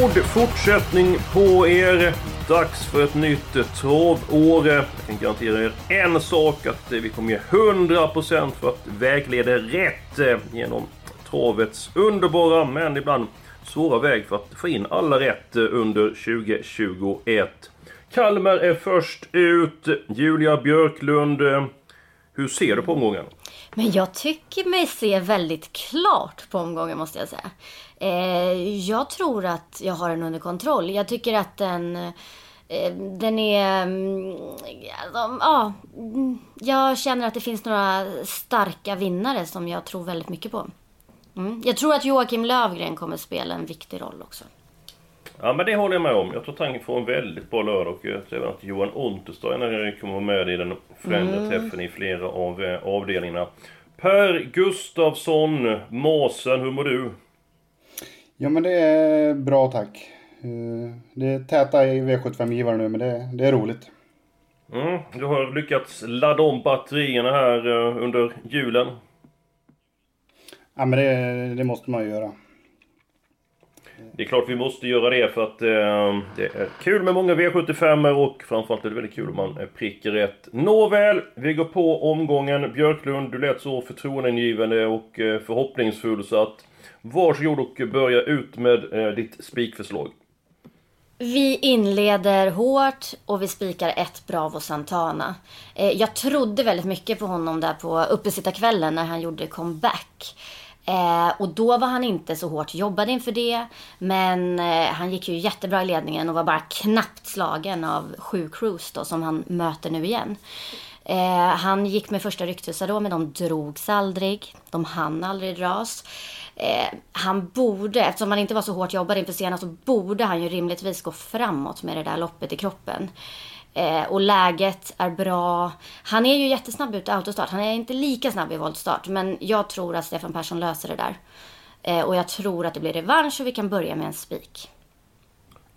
God fortsättning på er. Dags för ett nytt travår. Jag kan garantera er en sak att vi kommer ge 100% för att vägleda rätt eh, genom travets underbara men ibland svåra väg för att få in alla rätt eh, under 2021. Kalmar är först ut. Julia Björklund, eh, hur ser du på omgången? Men jag tycker mig se väldigt klart på omgången måste jag säga. Eh, jag tror att jag har den under kontroll. Jag tycker att den eh, den är... Alltså, Ja, mm, jag känner att det finns några starka vinnare som jag tror väldigt mycket på. Mm. Jag tror att Joakim Lövgren kommer spela en viktig roll också. Ja men det håller jag med om. Jag tror han får en väldigt bra lördag och jag tror att Johan Untersteiner kommer vara med i den förändrade träffen i flera av eh, avdelningarna. Per Gustafsson, Masen, hur mår du? Ja men det är bra tack. Eh, Det är täta i V75-givare nu men det, det är roligt. Mm, du har lyckats ladda om batterierna här eh, under julen. Ja men det, det måste man ju göra. Det är klart vi måste göra det för att eh, det är kul med många V75 och framförallt är det väldigt kul om man prickar rätt. Nåväl, vi går på omgången. Björklund, du lät så förtroendeingivande och eh, förhoppningsfull så att varsågod och börja ut med eh, ditt spikförslag. Vi inleder hårt och vi spikar ett Bravo Santana. Eh, jag trodde väldigt mycket på honom där på uppesittarkvällen när han gjorde comeback. Eh, och då var han inte så hårt jobbad inför det. Men eh, han gick ju jättebra i ledningen och var bara knappt slagen av sju Cruise då som han möter nu igen. Eh, han gick med första rycktussar då men de drogs aldrig. De hann aldrig dras. Eh, han borde, eftersom han inte var så hårt jobbad inför senast, så borde han ju rimligtvis gå framåt med det där loppet i kroppen. Eh, och läget är bra. Han är ju jättesnabb ut i autostart. Han är inte lika snabb i voltstart. Men jag tror att Stefan Persson löser det där. Eh, och jag tror att det blir revansch och vi kan börja med en spik.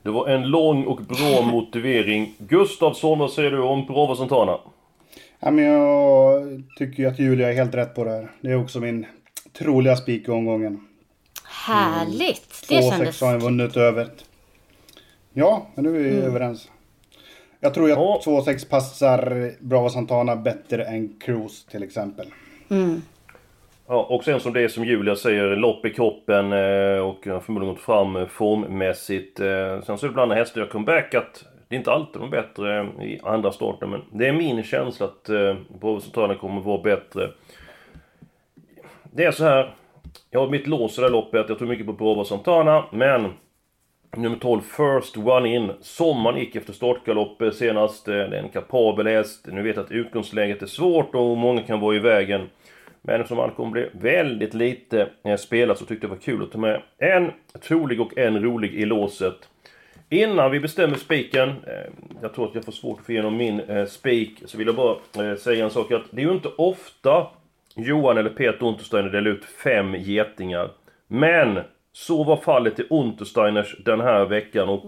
Det var en lång och bra motivering. Gustavsson, vad säger du om Bravo Santana? Ja men jag tycker ju att Julia är helt rätt på det här. Det är också min troliga spik i omgången. Härligt! Det 2-6 kändes... har han vunnit över. Ja, men nu är vi överens. Jag tror att 2-6 passar Bravo Santana bättre än Cruise till exempel. Ja, och sen som det är som Julia säger, lopp i kroppen eh, och förmodligen gått fram eh, formmässigt. Eh, Sen så är det ibland när hästar gör comeback att det är inte alltid de är bättre i andra starten men det är min känsla att eh, Bravo Santana kommer att vara bättre. Det är så här. Jag har mitt lås i det här loppet, jag tror mycket på Bravo Santana men Nummer 12, First One In. Sommaren gick efter startgalopp senast. Eh, det är en kapabel häst. Nu vet jag att utgångsläget är svårt och många kan vara i vägen. Men eftersom han kommer bli väldigt lite eh, spelat spelad så tyckte jag det var kul att ta med en trolig och en rolig i låset. Innan vi bestämmer spiken, eh, jag tror att jag får svårt att få igenom min spik, så vill jag bara säga en sak att det är ju inte ofta Johan eller Peter Untersteiner delar ut fem getingar. Men så var fallet i Untersteiners den här veckan och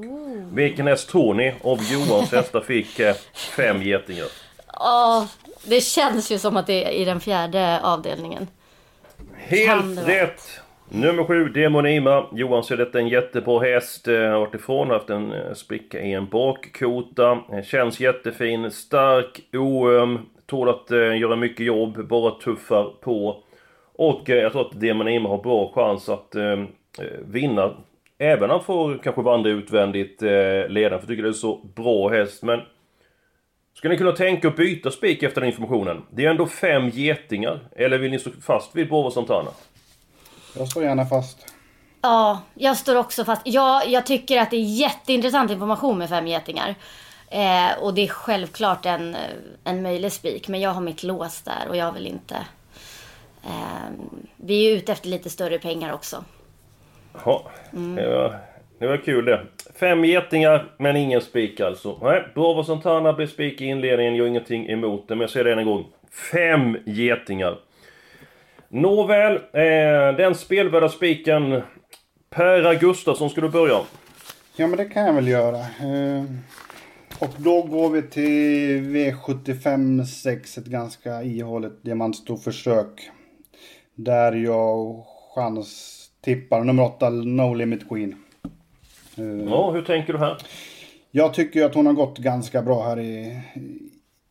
vilken häst tror ni av Johans hästar fick eh, fem getingar? Ja, det känns ju som att det är i den fjärde avdelningen. Helt rätt! Nummer sju, Demonima. Johan ser detta en jättebra häst. Eh, Har varit ifrån, haft en eh, spricka i en bakkota. Eh, Känns jättefin, stark, oöm. Tål att eh, göra mycket jobb, bara tuffar på. Och eh, jag tror att Demonima har bra chans att eh, eh, vinna. Även han får kanske vandra utvändigt eh, ledaren, för jag tycker det är så bra häst. Men Ska ni kunna tänka att byta spik efter den informationen? Det är ändå fem getingar. Eller vill ni stå fast vid Bravo Santana? Jag står gärna fast. Ja, jag står också fast. Ja, jag tycker att det är jätteintressant information med fem getingar. Eh, och det är självklart en, en möjlig spik. Men jag har mitt lås där och jag vill inte... Eh, vi är ute efter lite större pengar också. Ja, det, var, det var kul det. Fem getingar, men ingen spik alltså. Nej, Bravo Santana blir spik i inledningen, jag har ingenting emot det, men jag säger det än en gång. Fem getingar. Nåväl, eh, den spelvärda spiken. Per Gustafsson, ska du börja? Ja, men det kan jag väl göra. Eh, och då går vi till V75 6, ett ganska ihåligt diamantstorförsök. Där jag chanstippar nummer 8, No Limit Queen. Eh, Ja, hur tänker du här? Jag tycker att hon har gått ganska bra här i,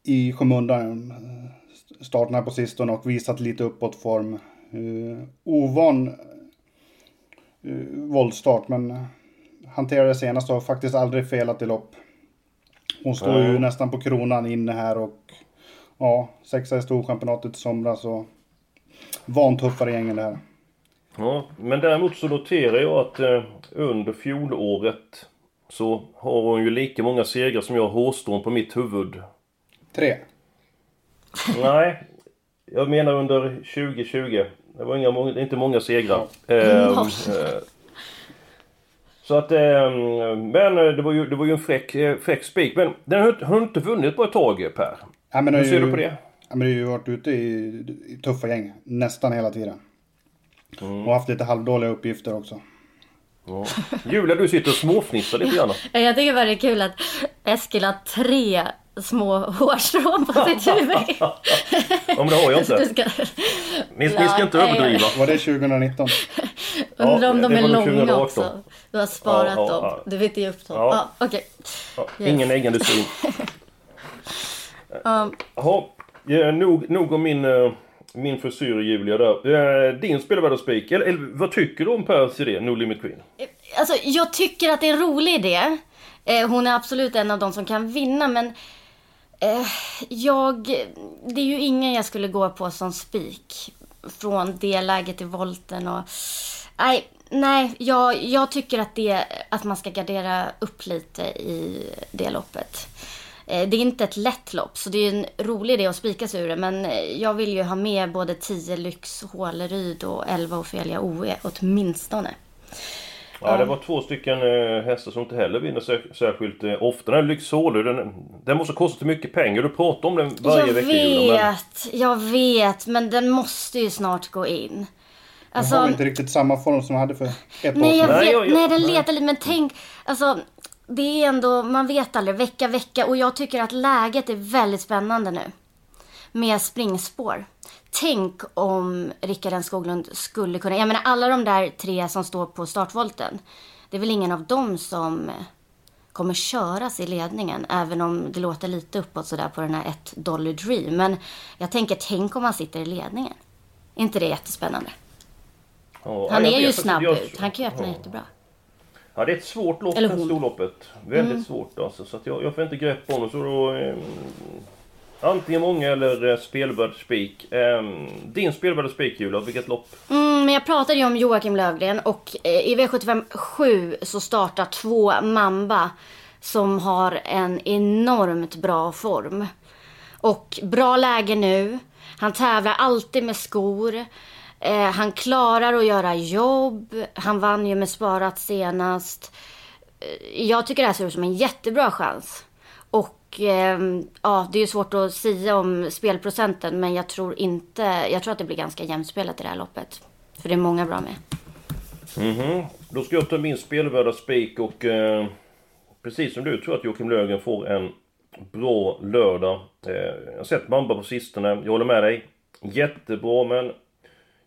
i skymundan. eh, Starten här på sistone och visat lite uppåtform. Uh, ovan uh, våldstart men hanterade senast och faktiskt aldrig felat i lopp. Hon står ju Ja. nästan på kronan inne här och ja, sexa i Storchampionatet i somras och vantuffare gängen det här. Ja, men däremot så noterar jag att eh, under fjolåret så har hon ju lika många segrar som jag har hårstrån på mitt huvud. Tre. Nej, jag menar under 2020. Det var inga, inte många segrar. Ehm, eh, så att, ehm, men eh, det var ju, det var ju en fräck, eh, fräck spik. Men den har, har inte vunnit på ett tag Per. Ja, men Hur ser ju- du på det? Ja, men det har ju varit ute i, i tuffa gäng nästan hela tiden. Mm. Och haft lite halvdåliga uppgifter också. Ja. Julia, du sitter och småfnissar lite grann. Jag tycker bara det är kul att Eskil har tre små hårstrån på sitt huvud. Ja, men det har jag inte. ska... Ni, ni ska inte överdriva. Var det 2019? Undrar om Ja, de det är långa 2018. också. Du har sparat Ja, ja, dem. Du vill ge upp dem. Ja. Ja, okej. Ja, Yes. Ingen äggande syn. Um, Jaha, ja, nog, nog om min, eh, min frisyr Julia där. Eh, Din spelvärda spik, eller, eller vad tycker du om Pers idé, No Limit Queen? Eh, alltså, jag tycker att det är en rolig idé. Eh, hon är absolut en av de som kan vinna, men eh, jag... Det är ju ingen jag skulle gå på som spik. Från det läget i volten och... Nej, nej jag, jag tycker att, det, att man ska gardera upp lite i det loppet. Eh, Det är inte ett lätt lopp, så det är en rolig idé att spika sig ur det. Men eh, jag vill ju ha med både 10 Lyx Håleryd och 11 Ofelia OE åtminstone. Ja, det var två stycken eh, hästar som inte heller vinner sär, särskilt ofta. Den här Lycksålu, den, den måste kosta mycket pengar. Du pratar om den varje jag vecka vet, Julia. Men, jag vet, men den måste ju snart gå in. Alltså, har inte riktigt samma form som hon hade för ett nej, år jag sedan. Nej, vet, jag- jag- nej, den nej. letar lite, men tänk, alltså, det är ändå, man vet aldrig, vecka, vecka, och jag tycker att läget är väldigt spännande nu. Med springspår. Tänk om Rickard N Skoglund skulle kunna, jag menar alla de där tre som står på startvolten, det är väl ingen av dem som kommer köras i ledningen, även om det låter lite uppåt sådär på den här ett Dollar Dream. Men jag tänker, tänk om han sitter i ledningen. Är inte det jättespännande? ja, Han är ju snabb ut. Han kan ju öppna ja. jättebra. Ja, det är ett svårt lopp, Eller. Mm. storloppet. Väldigt svårt alltså. Så att jag, jag får inte grepp om det. Så då... Eh, antingen många eller eh, spelvärd spik. Eh, din spelvärda spik Julia, vilket lopp? Mm, men jag pratade ju om Joakim Lövgren och eh, i V75 7 så startar två Mamba som har en enormt bra form. Och bra läge nu. Han tävlar alltid med skor. Eh, han klarar att göra jobb. Han vann ju med sparat senast. Eh, jag tycker det här ser ut som en jättebra chans. Och eh, ja, det är ju svårt att säga om spelprocenten men jag tror inte, jag tror att det blir ganska jämspelat i det här loppet. För det är många bra med. Mhm. Då ska jag ta min spelvärda spik och eh, precis som du tror jag att Joakim Löfgren får en bra lördag. Eh, jag har sett Mamba på sistone, jag håller med dig. Jättebra men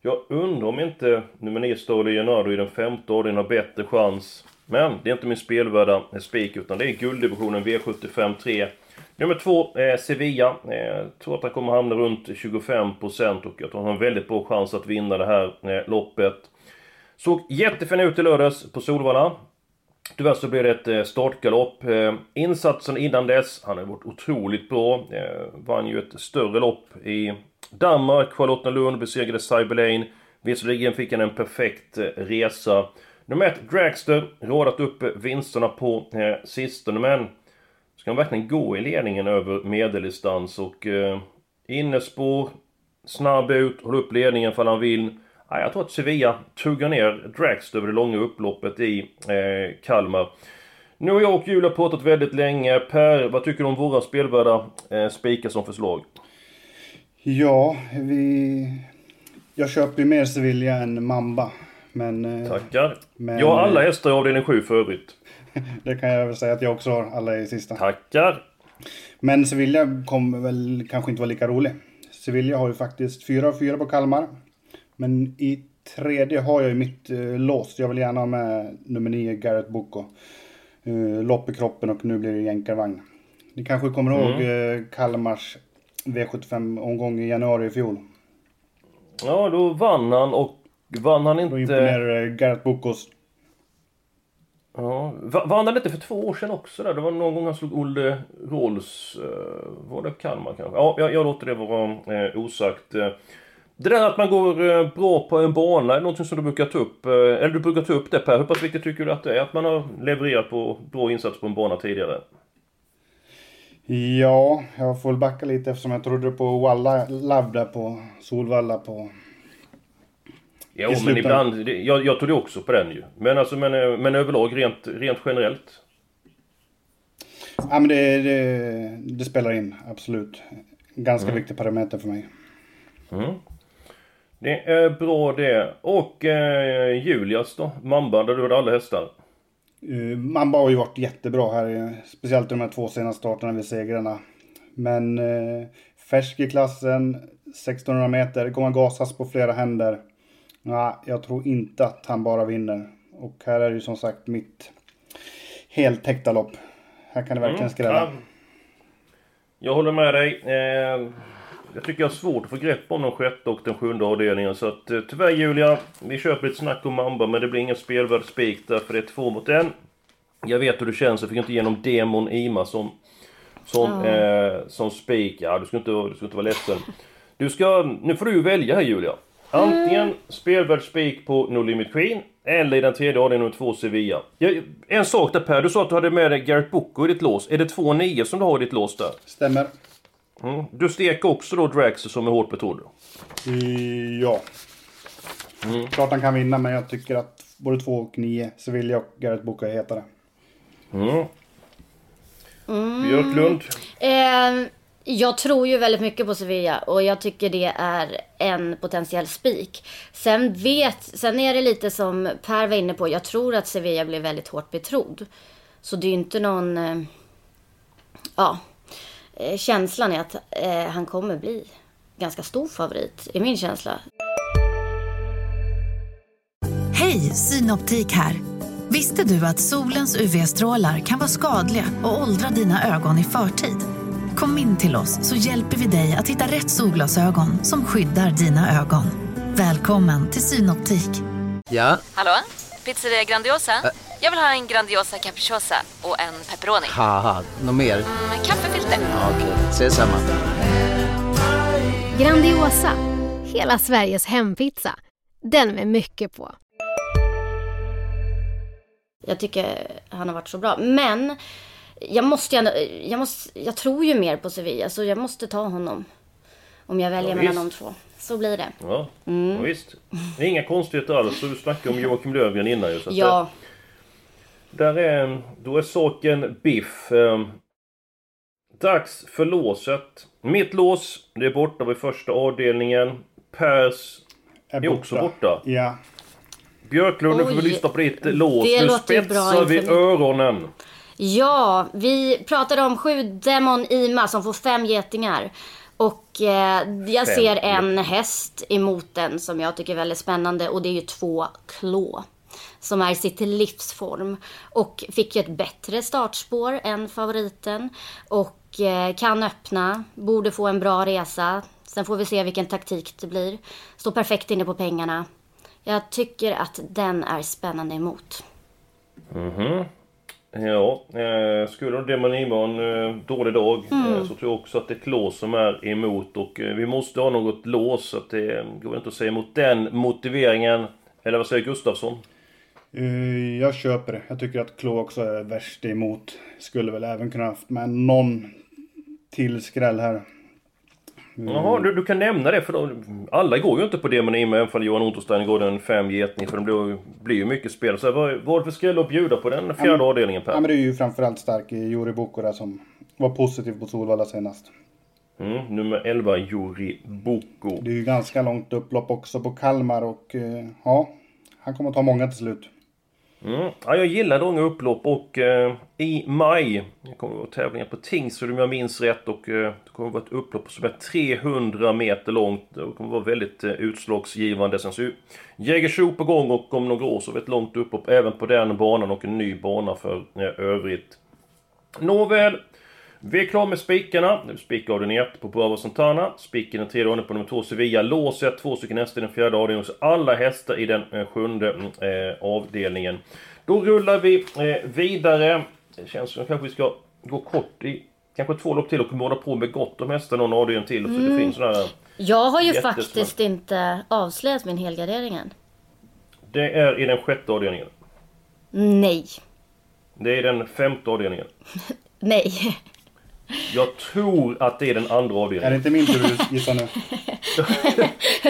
jag undrar om inte nummer 9 Stoli Leonardo i den femte avdelningen har bättre chans. Men det är inte min spelvärda eh, spik utan det är gulddivisionen V75 3. Nummer 2 eh, Sevilla. Eh, tror att han kommer hamna runt 25% och jag tror att han har en väldigt bra chans att vinna det här eh, loppet. Såg jättefin ut i lördags på Solvalla. Tyvärr så blev det ett eh, startgalopp. Eh, insatsen innan dess, han har varit otroligt bra. Vann ju ett större lopp i Danmark. Charlottenlund besegrade Cyberlane. Visserligen fick han en perfekt eh, resa. Nummer ett, Dragster, rådat upp eh, vinsterna på eh, sistone, men ska han verkligen gå i ledningen över medeldistans och eh, innespår, snabb ut, hålla upp ledningen för han vill. Ja, jag tror att Sevilla tuggar ner Dragster över det långa upploppet i eh, Kalmar. Nu har jag och Julia pratat väldigt länge. Per, vad tycker du om våra spelvärda eh, spikar som förslag? Ja, vi... Jag köper ju mer Sevilla än Mamba. Men... eh, Tackar. Men- jag har alla hästar i avdelning 7 för övrigt. Det kan jag väl säga att jag också har alla i sista. Tackar. Men Sevilla kommer väl kanske inte vara lika rolig. Sevilla har ju faktiskt 4 av 4 på Kalmar. Men i tredje har jag ju mitt eh, lås. Jag vill gärna ha med nummer 9, Garrett Boko. Uh, lopp i kroppen och nu blir det jänkarvagn. Ni kanske kommer ihåg eh, Kalmars V75-omgång i januari i fjol. Ja, då vann han och vann han Då inte... imponerade Garrett Bokos. Ja, va- vann han inte för två år sedan också där? Det var någon gång han slog Olle Rolls... Uh, var det Kalmar kanske? Ja, jag, jag låter det vara eh, osagt. Eh, Det där att man går eh, bra på en bana, är någonting som du brukar ta upp? Eh, eller du brukar ta upp det Per, hur pass viktigt tycker du att det är? Att man har levererat på bra insats på en bana tidigare? Ja, jag får väl backa lite eftersom jag trodde på Walla Love där på Solvalla på... Jo, men ibland... Jag, jag tog det också på den ju. Men alltså, men, eh, men överlag rent, rent generellt? Ja men det, det, det spelar in, absolut. Ganska Mm. viktig parameter för mig. Det är bra det. Och eh, Julias då? Mamba, där du hade alla hästar. Uh, Mamba har ju varit jättebra här, eh, speciellt i de här två senaste starterna vid segrarna. Men uh, färsk i klassen, 1600 meter, kommer gasas på flera händer. Nej, jag tror inte att han bara vinner. Och här är det ju som sagt mitt heltäckta lopp. Här kan det verkligen skrälla. Mm. Ja. Jag håller med dig. Eh, jag tycker jag har svårt att få grepp om den sjätte och den sjunde avdelningen. Så att, eh, tyvärr Julia, vi köper lite snack om Mamba men det blir ingen spelvärd spik där för det är två mot en. Jag vet hur det känns, jag fick inte igenom Demon Ima som, som, eh, som spik. Ja, du ska, inte, du ska inte vara ledsen. Du ska, nu får du välja här Julia. Antingen spelvärd spik på No Limit Queen eller i den tredje avdelningen nummer två Sevilla. Ja, en sak där Per, du sa att du hade med dig Garrett Boko i ditt lås. Är det 2-9 som du har i ditt lås där? Stämmer. Mm. Du steker också då Draxer som är hårt betrodd? Uh, ja. Klart han kan vinna, men jag tycker att både 2 och 9, Sevilla och Garrett Boko är hetare. Mm. Björklund? Eh, jag tror ju väldigt mycket på Sevilla och jag tycker det är en potentiell spik. Sen vet, sen är det lite som Per var inne på, jag tror att Sevilla blir väldigt hårt betrodd. Så det är ju inte någon, eh, ja, eh, känslan är att eh, han kommer bli ganska stor favorit, är min känsla. Hej, Synoptik här. Visste du att solens UV-strålar kan vara skadliga och åldra dina ögon i förtid? Kom in till oss så hjälper vi dig att hitta rätt solglasögon som skyddar dina ögon. Välkommen till Synoptik. Ja, Hallå? Pizzeria Grandiosa? Jag vill ha en Grandiosa capriciosa och en pepperoni. haha, något mer? Med kaffefilter. Ja, Okej, ses samma. Grandiosa, hela Sveriges hempizza. Den med mycket på. Jag tycker han har varit så bra. Men jag måste ändå, jag, måste, jag tror ju mer på Sevilla så jag måste ta honom. Om jag väljer Ja, mellan de två. Så blir det. Ja, ja visst. Det är inga konstigheter alls. Du snackade om Joakim Löfgren innan ju. Så Ja, det- Där är, då är saken biff. Eh, dags för låset. Mitt lås, det är borta vid första avdelningen. Pers är också borta. Ja. Björklund, nu får vi lyssna på ditt lås. Nu spetsar vi öronen. ja, vi pratade om sju Demon Ima som får fem getingar. Och eh, jag Fem ser en häst emot den som jag tycker är väldigt spännande och det är ju två Klå. Som är sitt livsform. Och fick ju ett bättre startspår än favoriten. Och eh, kan öppna, borde få en bra resa. Sen får vi se vilken taktik det blir. Står perfekt inne på pengarna. Jag tycker att den är spännande emot. Ja, eh, skulle Demon ha en eh, dålig dag Mm. eh, så tror jag också att det är Klås som är emot och eh, vi måste ha något lås så att det går inte att säga emot den motiveringen. Eller vad säger Gustafsson? Eh, jag köper det. Jag tycker att Klo också är värst emot. Skulle väl även kunna haft med någon till skräll här. Jaha, du, du kan nämna det för de, alla går ju inte på det men i och med även Johan Unterstein går den fem getning för det blir, blir ju mycket spel. Så vad, vad är det för skräll att bjuda på den fjärde Ja, avdelningen Per? Ja, men det är ju framförallt stark i Juri Bukko som var positiv på Solvalla senast. Mm, nummer 11, Juri Boko. Det är ju ganska långt upplopp också på Kalmar och eh, ja, han kommer att ta många till slut. Mm. Ja, jag gillar långa upplopp och eh, i maj det kommer det vara tävlingar på Tingsryd om jag minns rätt och eh, det kommer att vara ett upplopp som är 300 meter långt. Det kommer att vara väldigt eh, utslagsgivande. Sen så är ju Jägersro på gång och om några år så är det ett långt upplopp även på den banan och en ny bana för eh, övrigt. Nåväl. Vi är klara med spikarna. Nu spikar avdelning 1 på Bravo Santana. Spiken den tredje avdelningen på nummer 2 Sevilla. Låset, två stycken hästar i den fjärde avdelningen. Så alla hästar i den eh, sjunde eh, avdelningen. Då rullar vi eh, vidare. Det känns som att kanske vi ska gå kort i kanske två lopp till och måla på med gott om hästar någon avdelning till. Så det Mm. finns sådana. Jag har ju faktiskt inte avslöjat min helgardering än. Det är i den sjätte avdelningen. Nej. Det är den femte avdelningen. Nej. Jag tror att det är den andra Är avdelningen. det inte min tur att gissa nu?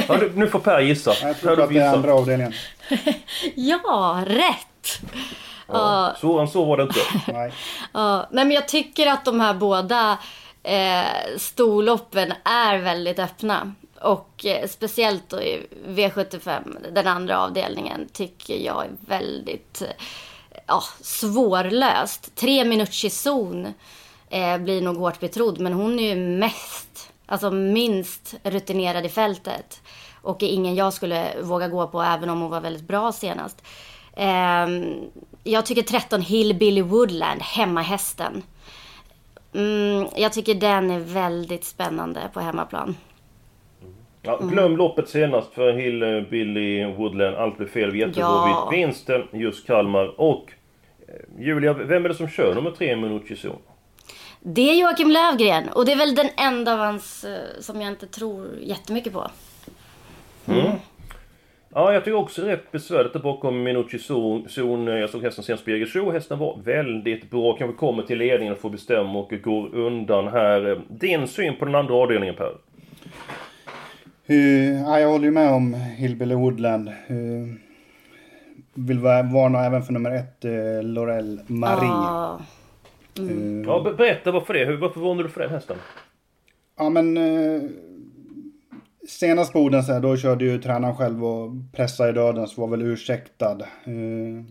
Ja, nu- nu får Per gissa. Jag tror att det är andra avdelningen. Ja, rätt! Ja. Så, än så var det inte. Nej. Ja, nej men jag tycker att de här båda eh, storloppen är väldigt öppna. Och eh, speciellt då i V75, den andra avdelningen, tycker jag är väldigt eh, ja, svårlöst. Tre minuters zon eh, blir nog hårt betrodd, men hon är ju mest, alltså minst rutinerad i fältet. Och är ingen jag skulle våga gå på, även om hon var väldigt bra senast. Ehm, jag tycker 13 Hillbilly Woodland, hemmahästen. Mm, jag tycker den är väldigt spännande på hemmaplan. Ja, glöm loppet senast för Hill, eh, Billy, Woodland. Allt blev fel. Jättebra Ja. vinsten. Just Kalmar. Och eh, Julia, vem är det som kör nummer tre Minucci Zon? Det är Joakim Lövgren och det är väl den enda av hans eh, som jag inte tror jättemycket på. Mm. Ja, jag tycker också rätt besvärligt bakom Minucci Zon. Zon. Jag såg hästen senast på Jägersro. Hästen var väldigt bra. Kanske kommer till ledningen och får bestämma och går undan här. Din syn på den andra avdelningen Per? Uh, ja, jag håller ju med om Hillbilly Woodland. Uh, vill va- varna även för nummer ett, uh, Laurel Marie. Ja. Eh, Ja, be- berätta varför det. Hur- Varför varnade du för den hästen? Ja men eh, senast på Odense då körde ju tränaren själv och pressade i döden så var väl ursäktad. Eh,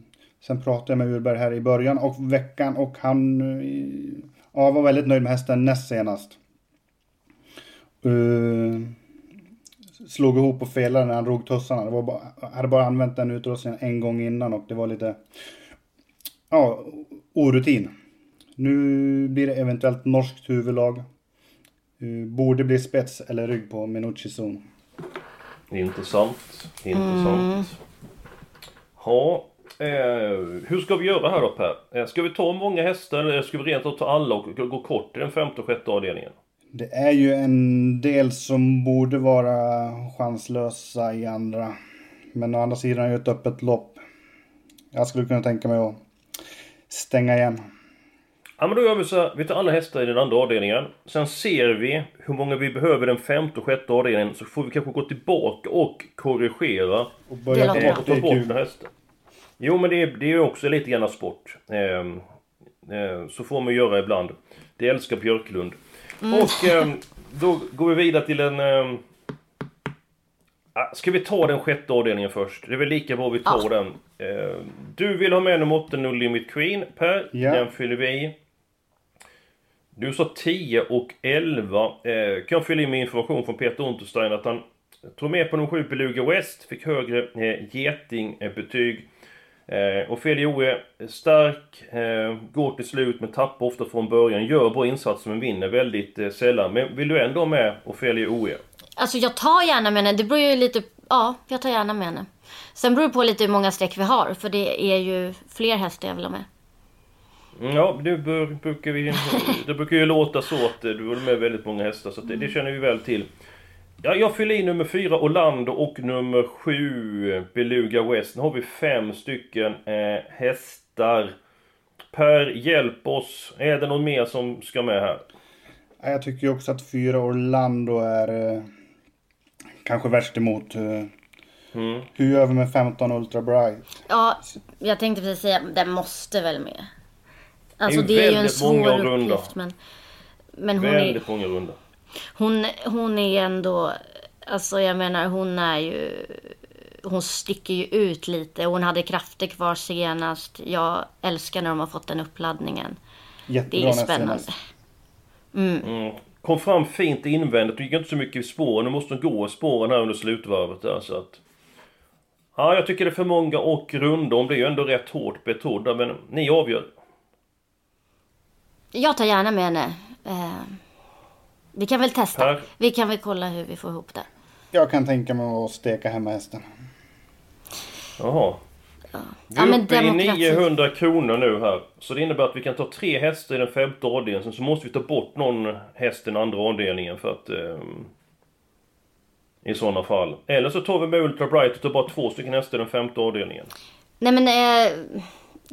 sen pratade jag med Urberg här i början och veckan och han eh, ja, var väldigt nöjd med hästen näst senast. Eh, slog ihop och felade när han drog tussarna. Det var bara, hade bara använt den utrustningen en gång innan och det var lite ja, orutin. Nu blir det eventuellt norskt huvudlag. Uh, borde bli spets eller rygg på Minucci zon. Intressant. Intressant. Ja, eh, hur ska vi göra här då Per? Eh, ska vi ta många hästar eller ska vi rent av ta alla och gå kort i den femte och sjätte avdelningen? Det är ju en del som borde vara chanslösa i andra. Men å andra sidan är det ett öppet lopp. Jag skulle kunna tänka mig att stänga igen. Ja men då gör vi så här, vi tar alla hästar i den andra avdelningen. Sen ser vi hur många vi behöver i den femte och sjätte avdelningen. Så får vi kanske gå tillbaka och korrigera. Och börja Det ta låter Eh, bort ta det bort några hästar. Jo men det är, det är ju också lite grann sport. Ehm, eh, så får man göra ibland. Det älskar Björklund. Och ehm, då går vi vidare till en... ehm, ah, Ska vi ta den sjätte avdelningen först? Det är väl lika bra vi tar den. Eh, Du vill ha med nummer 8, No Limit Queen, Per. Ja. Den fyller vi i. Du sa 10 och 11. Eh, kan jag fylla in med information från Peter Unterstein att han tog med på nummer 7 Beluga West, fick högre eh, getingbetyg. Eh, Ofelia Oe, stark, eh, går till slut men tappar ofta från början. Gör bra insatser men vinner väldigt eh, sällan. Men vill du ändå med Ofelia Oe? Alltså jag tar gärna med henne. Det beror ju lite... Ja, jag tar gärna med henne. Sen beror det på lite hur många streck vi har. För det är ju fler hästar jag vill ha med. Mm, Ja, det brukar vi, det brukar ju låta så att eh, du har med väldigt många hästar, så det, det känner vi väl till. Ja, jag fyller i nummer 4 Orlando och nummer 7 Beluga West. Nu har vi fem stycken eh, hästar. Per, hjälp oss. Är det någon mer som ska med här? Ja, Jag tycker också att fyra Orlando är eh, kanske värst emot. Eh, Mm. Hur gör vi med 15 Ultra Bright? Ja, jag tänkte precis säga, den måste väl med. Alltså Det det är är, ju en svår runda. uppgift men... Men hon är, Väldigt många rundor. hon, hon är ändå... Alltså jag menar hon är ju... Hon sticker ju ut lite. Hon hade krafter kvar senast. Jag älskar när de har fått den uppladdningen. Jättebra Det är spännande. senast. Mm. Kom fram fint invändigt, det gick inte så mycket i spåren. Nu måste de gå i spåren här under slutvarvet där så att... Ja, jag tycker det är för många och runda. Hon blir ju ändå rätt hårt betrodda, men ni avgör. Jag tar gärna med henne. Eh, vi kan väl testa. Per? Vi kan väl kolla hur vi får ihop det. Jag kan tänka mig att steka hemma hästen. Jaha. Vi Ja, är men uppe i demokrati. 900 kronor nu här. Så det innebär att vi kan ta tre hästar i den femte avdelningen. Sen så måste vi ta bort någon häst i den andra avdelningen för att... ehm, I sådana fall. Eller så tar vi med Ultra Bright och tar bara två stycken hästar i den femte avdelningen. Nej men... Eh,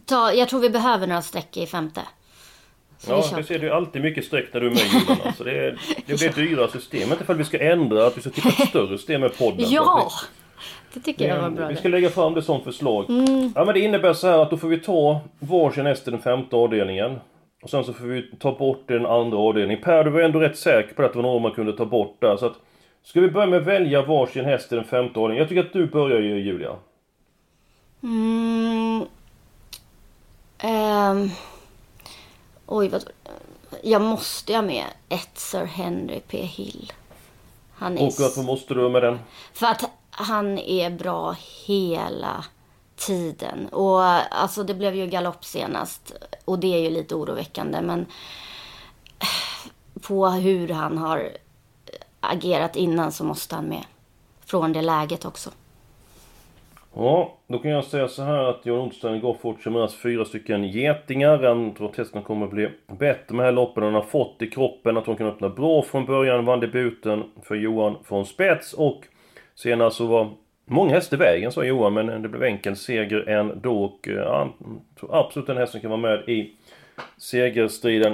ta, jag tror vi behöver några streck i femte. Så Ja, det ser du alltid mycket streck när du är med Johan. Alltså det, är, det blir dyra system. Inte för att vi ska ändra, att vi ska tippa ett större system med podden. Ja! Så Det tycker jag var bra. vi det. ska lägga fram det som förslag. Mm. Ja men det innebär så här att då får vi ta varsin häst i den femte avdelningen. Och sen så får vi ta bort den andra avdelningen. Per, du var ändå rätt säker på att det var någon man kunde ta bort där. Så att, ska vi börja med att välja varsin häst i den femte avdelningen? Jag tycker att du börjar ju Julia. Mm. Ehm. Oj, vad... Jag måste ha med ett Sir Henry P. Hill. Han är... Och varför måste du med den? För att han är bra hela tiden. Och alltså det blev ju galopp senast. Och det är ju lite oroväckande. Men på hur han har agerat innan så måste han med. Från det läget också. Ja, då kan jag säga så här att Johan Olsson gav Fortuneras fyra stycken getingar. Han tror att hästen kommer att bli bättre med de här loppen. Han har fått i kroppen att hon kan öppna bra från början. Vann debuten för Johan från spets och senare så var många hästar i vägen sa Johan men det blev enkel seger ändå. Och han ja, jag tror absolut den hästen kan vara med i segerstriden.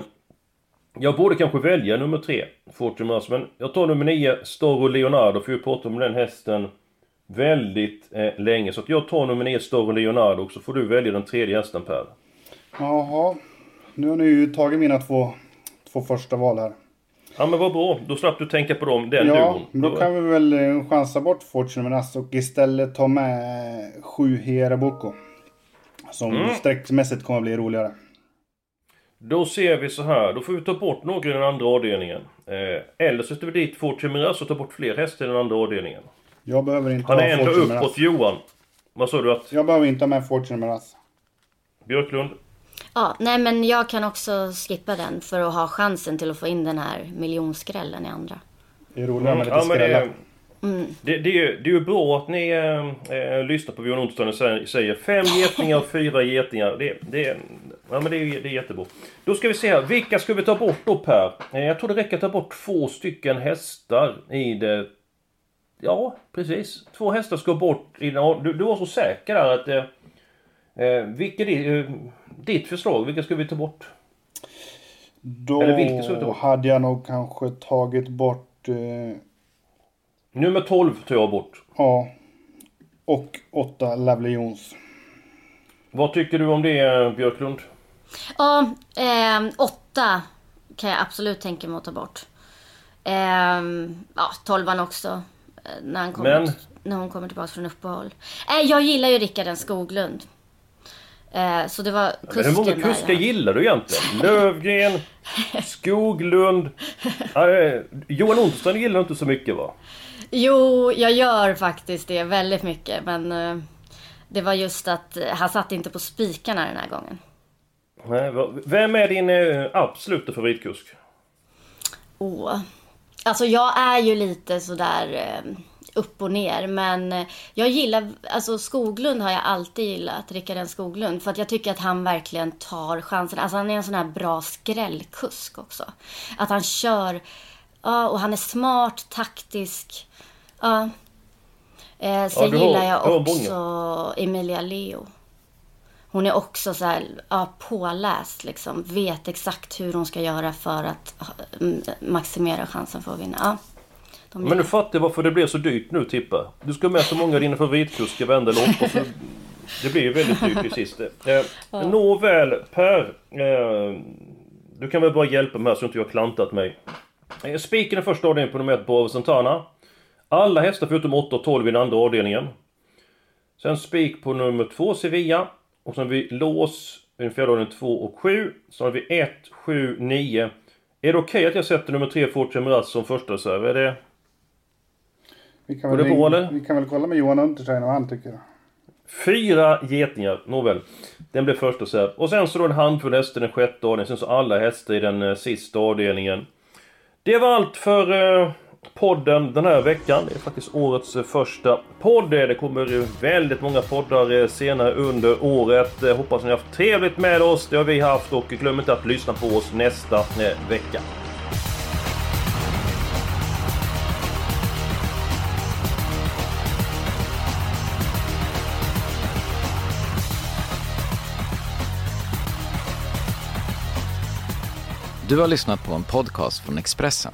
Jag borde kanske välja nummer tre, Fortuneras, men jag tar nummer nio, Storro Leonardo, för vi pratade om den hästen väldigt eh, länge. Så att jag tar nummer 9 Storro Leonardo och så får du välja den tredje hästen Per. Jaha. Nu har ni ju tagit mina två, två första val här. Ja men vad bra, då slapp du tänka på dem, den ja, duon. då kan vi väl eh, chansa bort Fortune Menass och istället ta med sju Hera Boko. Som Mm. sträckmässigt kommer att bli roligare. Då ser vi så här, då får vi ta bort några i den andra avdelningen. Eh, eller så sätter vi dit Fortune Miras och tar bort fler hästar i den andra avdelningen. Jag behöver inte Han är ha ändå Fortune uppåt. Johan. Vad sa du att? Jag behöver inte ha med Fortune Menass. Björklund? Ja, nej men jag kan också skippa den för att ha chansen till att få in den här miljonskrällen i andra. Det är roligare med lite ja, skrällar. det, det, är ju- det är ju bra att ni eh, lyssnar på Björn Olsson och säger, säger fem getingar och fyra getingar. Det, det, ja, men det, är, det är jättebra. Då ska vi se här, vilka ska vi ta bort då Per? Eh, jag tror det räcker att ta bort två stycken hästar i det... Ja, precis. Två hästar ska bort i den... Du, du var så säker där att... Eh, eh, vilket är eh, ditt förslag? Vilka ska vi ta bort? Då Eller vilka ska vi ta bort? hade jag nog kanske tagit bort... Eh, Nummer 12 tar jag bort. ja. Och åtta Lovely Jones. Vad tycker du om det eh, Björklund? Ja, ehm, åtta kan jag absolut tänka mig att ta bort. Ehm, ja, tolvan också. När, han kommer, Men? när hon kommer tillbaka från uppehåll. Eh, jag gillar ju Rickard Skoglund. Eh, så det var Men kusken hur många där, kuskar ja. gillar du egentligen? Lövgren, Skoglund... Eh, Johan Olsson gillar du inte så mycket va? Jo, jag gör faktiskt det väldigt mycket. Men eh, det var just att eh, han satt inte på spikarna den här gången. Nej, Vem är din eh, absoluta favoritkusk? Åh. Alltså jag är ju lite sådär eh, upp och ner. Men eh, jag gillar, alltså Skoglund har jag alltid gillat. Rickard N Skoglund. För att jag tycker att han verkligen tar chansen. Alltså han är en sån här bra skrällkusk också. Att han kör, ja och han är smart, taktisk. Ja. Eh, sen du har- gillar jag också. Emilia Leo. Hon är också så här, ja, påläst liksom. Vet exakt hur hon ska göra för att mm, maximera chansen för att vinna. Ja, de Men du fattar varför det blir så dyrt nu Tippa. Du ska med så många av dina favoritkuskar varenda lopp och så... Det blir ju väldigt dyrt i sist. Eh, Nåväl Per. Eh, du kan väl bara hjälpa mig här så inte jag har klantat mig. Eh, Spiken är första avdelningen på nummer ett, Bravo Santana. Alla hästar förutom 8 och 12 i den andra avdelningen. Sen spik på nummer 2, Sevilla. Och sen har vi lås i den fjärde avdelningen 2 och 7. Sen har vi 1, 7, 9. Är det okej att jag sätter nummer 3, Fortune Miraz som första reserv? Är det... Vi kan, Går väl det ring- eller? vi kan väl kolla med Johan Untersteiner vad han tycker. Fyra getingar, nåväl. Den blev första reserv. Och sen så då en handfull hästar i den sjätte avdelningen. Sen så alla hästar i den eh, sista avdelningen. Det var allt för eh, podden den här veckan. Det är faktiskt årets första podd. Det kommer väldigt många poddar eh, senare under året. Eh, hoppas ni har haft trevligt med oss. Det har vi haft och glöm inte att lyssna på oss nästa eh, vecka. Du har lyssnat på en podcast från Expressen.